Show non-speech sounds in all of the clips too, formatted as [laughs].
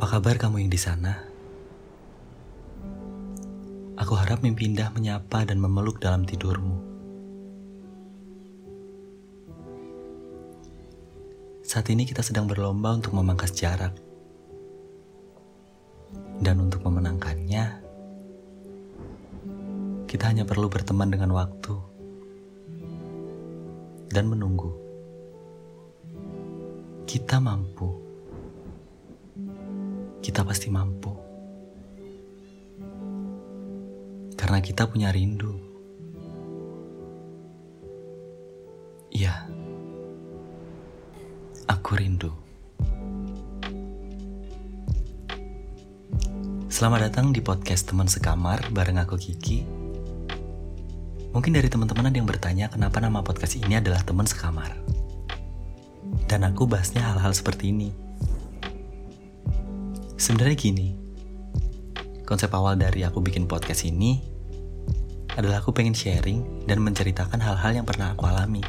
Apa kabar kamu yang di sana? Aku harap mimpi indah menyapa dan memeluk dalam tidurmu. Saat ini kita sedang berlomba untuk memangkas jarak. Dan untuk memenangkannya, kita hanya perlu berteman dengan waktu dan menunggu. Kita mampu. Kita pasti mampu. Karena kita punya rindu. Iya. Aku rindu. Selamat datang di podcast teman sekamar bareng aku Kiki. Mungkin dari teman-teman ada yang bertanya kenapa nama podcast ini adalah teman sekamar. Dan aku bahasnya hal-hal seperti ini. Sebenarnya gini, konsep awal dari aku bikin podcast ini adalah aku pengen sharing dan menceritakan hal-hal yang pernah aku alami.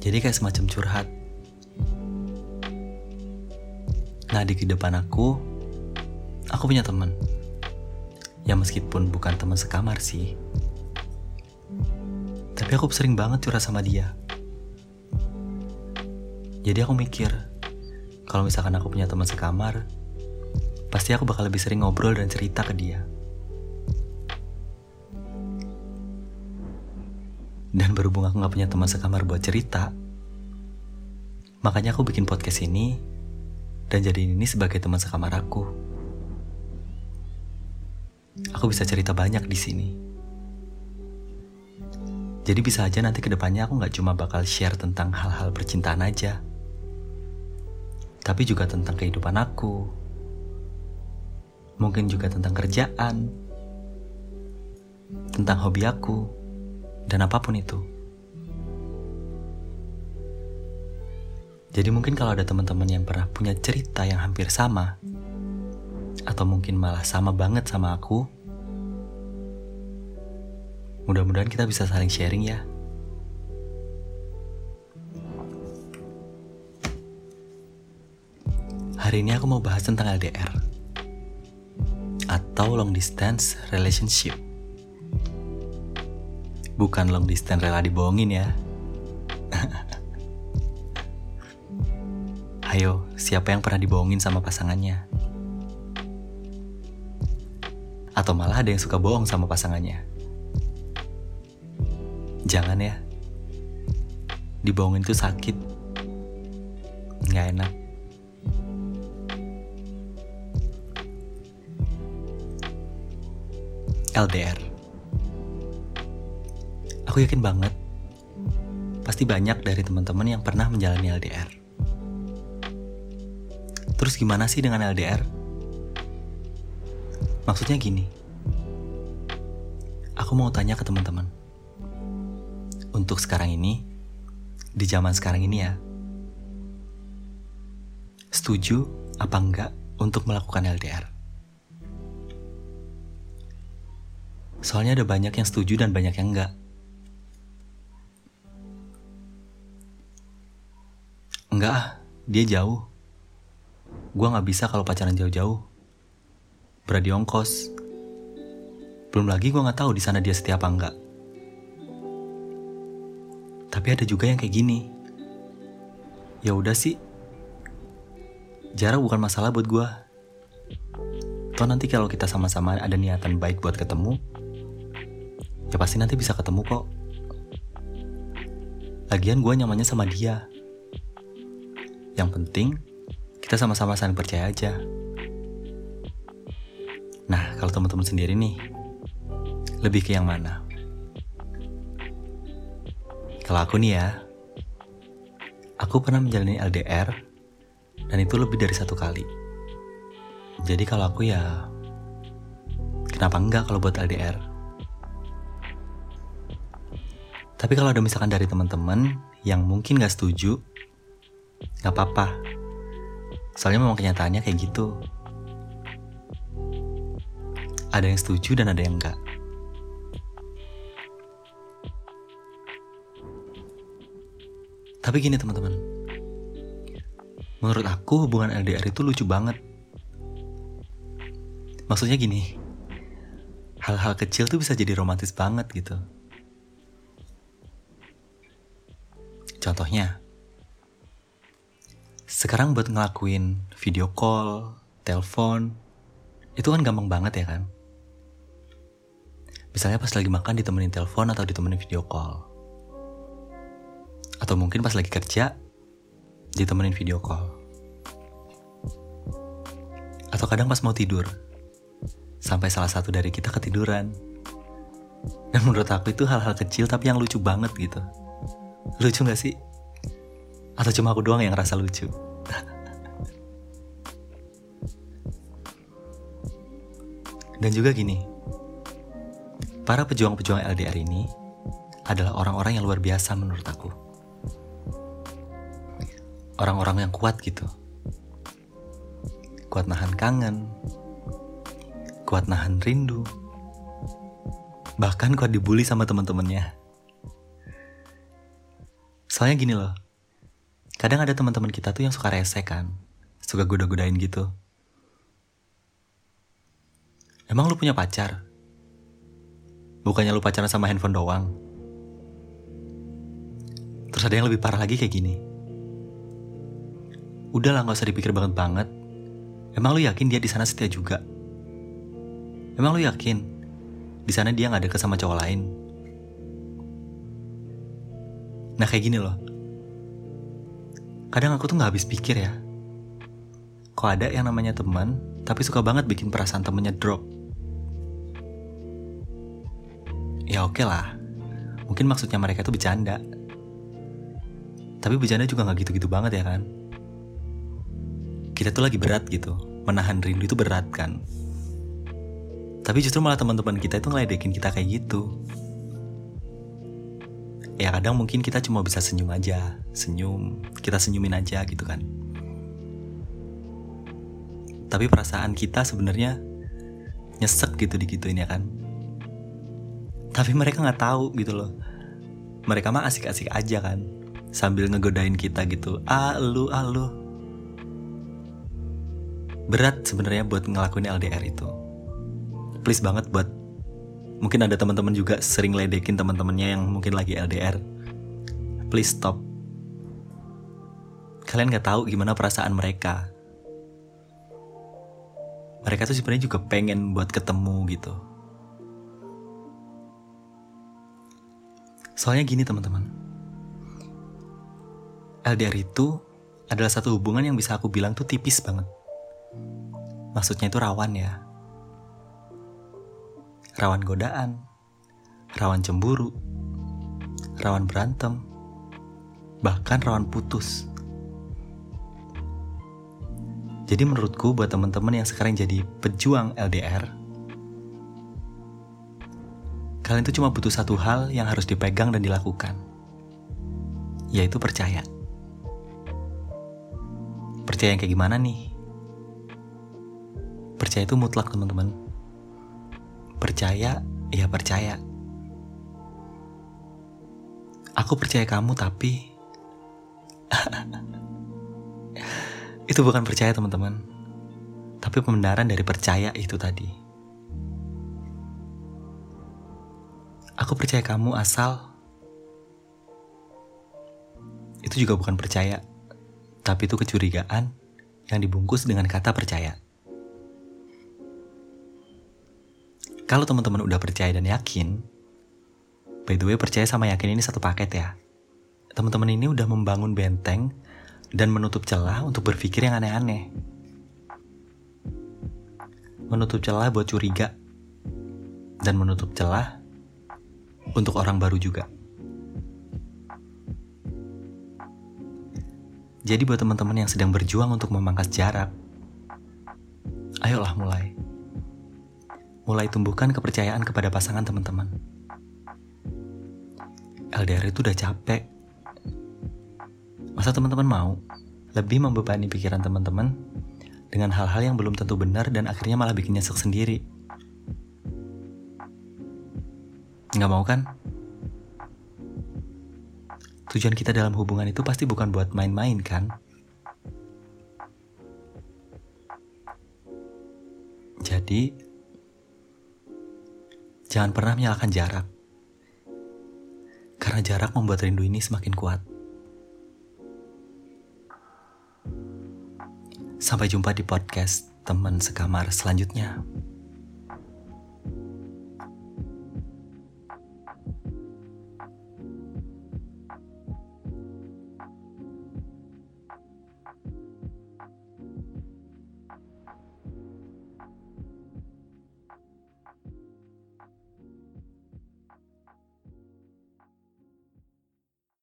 Jadi kayak semacam curhat. Nah di kehidupan aku, aku punya teman. Ya meskipun bukan teman sekamar sih. Tapi aku sering banget curhat sama dia. Jadi aku mikir, kalau misalkan aku punya teman sekamar, pasti aku bakal lebih sering ngobrol dan cerita ke dia. Dan berhubung aku gak punya teman sekamar buat cerita, makanya aku bikin podcast ini dan jadiin ini sebagai teman sekamar aku. Aku bisa cerita banyak di sini. Jadi bisa aja nanti ke depannya aku gak cuma bakal share tentang hal-hal percintaan aja, tapi juga tentang kehidupan aku. Mungkin juga tentang kerjaan, tentang hobi aku, dan apa pun itu. Jadi mungkin kalau ada teman-teman yang pernah punya cerita yang hampir sama, atau mungkin malah sama banget sama aku, mudah-mudahan kita bisa saling sharing ya. Hari ini aku mau bahas tentang LDR atau long distance relationship. Bukan long distance rela dibohongin ya. [laughs] Ayo, siapa yang pernah dibohongin sama pasangannya? Atau malah ada yang suka bohong sama pasangannya? Jangan ya. Dibohongin tuh sakit. Nggak enak. LDR. Aku yakin banget, pasti banyak dari teman-teman yang pernah menjalani LDR. Terus gimana sih dengan LDR? Maksudnya gini, aku mau tanya ke teman-teman. Untuk sekarang ini, di zaman sekarang ini ya, setuju apa enggak untuk melakukan LDR? Soalnya ada banyak yang setuju dan banyak yang enggak. Enggak ah, dia jauh. Gua nggak bisa kalau pacaran jauh-jauh. Berat ongkos. Belum lagi gue nggak tahu di sana dia setia apa enggak. Tapi ada juga yang kayak gini. Ya udah sih. Jarak bukan masalah buat gue. Toh nanti kalau kita sama-sama ada niatan baik buat ketemu, ya pasti nanti bisa ketemu kok. Lagian gue nyamannya sama dia. Yang penting, kita sama-sama saling percaya aja. Nah, kalau teman-teman sendiri nih, lebih ke yang mana? Kalau aku nih ya, aku pernah menjalani LDR, dan itu lebih dari satu kali. Jadi kalau aku ya, kenapa enggak kalau buat LDR? Tapi kalau ada misalkan dari teman-teman yang mungkin gak setuju, gak apa-apa. Soalnya memang kenyataannya kayak gitu. Ada yang setuju dan ada yang enggak. Tapi gini teman-teman. Menurut aku hubungan LDR itu lucu banget. Maksudnya gini, hal-hal kecil tuh bisa jadi romantis banget gitu. Contohnya, sekarang buat ngelakuin video call, telepon, itu kan gampang banget ya kan? Misalnya pas lagi makan ditemenin telepon atau ditemenin video call. Atau mungkin pas lagi kerja, ditemenin video call. Atau kadang pas mau tidur, sampai salah satu dari kita ketiduran. Dan menurut aku itu hal-hal kecil tapi yang lucu banget gitu. Lucu gak sih? Atau cuma aku doang yang ngerasa lucu? Dan juga gini, para pejuang-pejuang LDR ini adalah orang-orang yang luar biasa menurut aku orang-orang yang kuat gitu. Kuat nahan kangen, kuat nahan rindu, bahkan kuat dibully sama teman-temannya. Soalnya gini loh, kadang ada teman-teman kita tuh yang suka rese kan, suka goda-godain gitu. Emang lu punya pacar? Bukannya lu pacaran sama handphone doang? Terus ada yang lebih parah lagi kayak gini Udah lah gak usah dipikir banget banget. Emang lu yakin dia di sana setia juga? Emang lu yakin di sana dia nggak deket sama cowok lain? Nah kayak gini loh. Kadang aku tuh nggak habis pikir ya. Kok ada yang namanya teman, tapi suka banget bikin perasaan temennya drop. Ya oke okay lah. Mungkin maksudnya mereka tuh bercanda. Tapi bercanda juga nggak gitu-gitu banget ya kan? kita tuh lagi berat gitu menahan rindu itu berat kan tapi justru malah teman-teman kita itu ngeledekin kita kayak gitu ya kadang mungkin kita cuma bisa senyum aja senyum kita senyumin aja gitu kan. Tapi perasaan kita sebenarnya nyesek gitu digituin ya kan. Tapi mereka nggak tahu gitu loh. Mereka mah asik-asik aja kan sambil ngegodain kita gitu. Ah lu ah lu. Berat sebenarnya buat ngelakuin LDR itu. Please banget buat mungkin ada teman-teman juga sering ledekin teman-temannya yang mungkin lagi LDR. Please stop. Kalian nggak tahu gimana perasaan mereka. Mereka tuh sebenarnya juga pengen buat ketemu gitu. Soalnya gini teman-teman. LDR itu adalah satu hubungan yang bisa aku bilang tuh tipis banget Maksudnya itu rawan ya. Rawan godaan, rawan cemburu, rawan berantem, bahkan rawan putus. Jadi menurutku buat teman-teman yang sekarang jadi pejuang LDR, kalian itu cuma butuh satu hal yang harus dipegang dan dilakukan, yaitu percaya. Percaya yang kayak gimana nih? Percaya itu mutlak teman-teman. Percaya, ya percaya. Aku percaya kamu tapi... [laughs] itu bukan percaya teman-teman. Tapi pembenaran dari percaya itu tadi. Aku percaya kamu asal... Itu juga bukan percaya. Tapi itu kecurigaan yang dibungkus dengan kata percaya. Kalau teman-teman udah percaya dan yakin, by the way percaya sama yakin ini satu paket ya. Teman-teman ini udah membangun benteng dan menutup celah untuk berpikir yang aneh-aneh. Menutup celah buat curiga dan menutup celah untuk orang baru juga. Jadi buat teman-teman yang sedang berjuang untuk memangkas jarak, ayolah mulai mulai tumbuhkan kepercayaan kepada pasangan teman-teman. LDR itu udah capek. Masa teman-teman mau lebih membebani pikiran teman-teman dengan hal-hal yang belum tentu benar dan akhirnya malah bikin nyesek sendiri. Nggak mau kan? Tujuan kita dalam hubungan itu pasti bukan buat main-main kan? Jadi, jangan pernah menyalahkan jarak. Karena jarak membuat rindu ini semakin kuat. Sampai jumpa di podcast teman sekamar selanjutnya.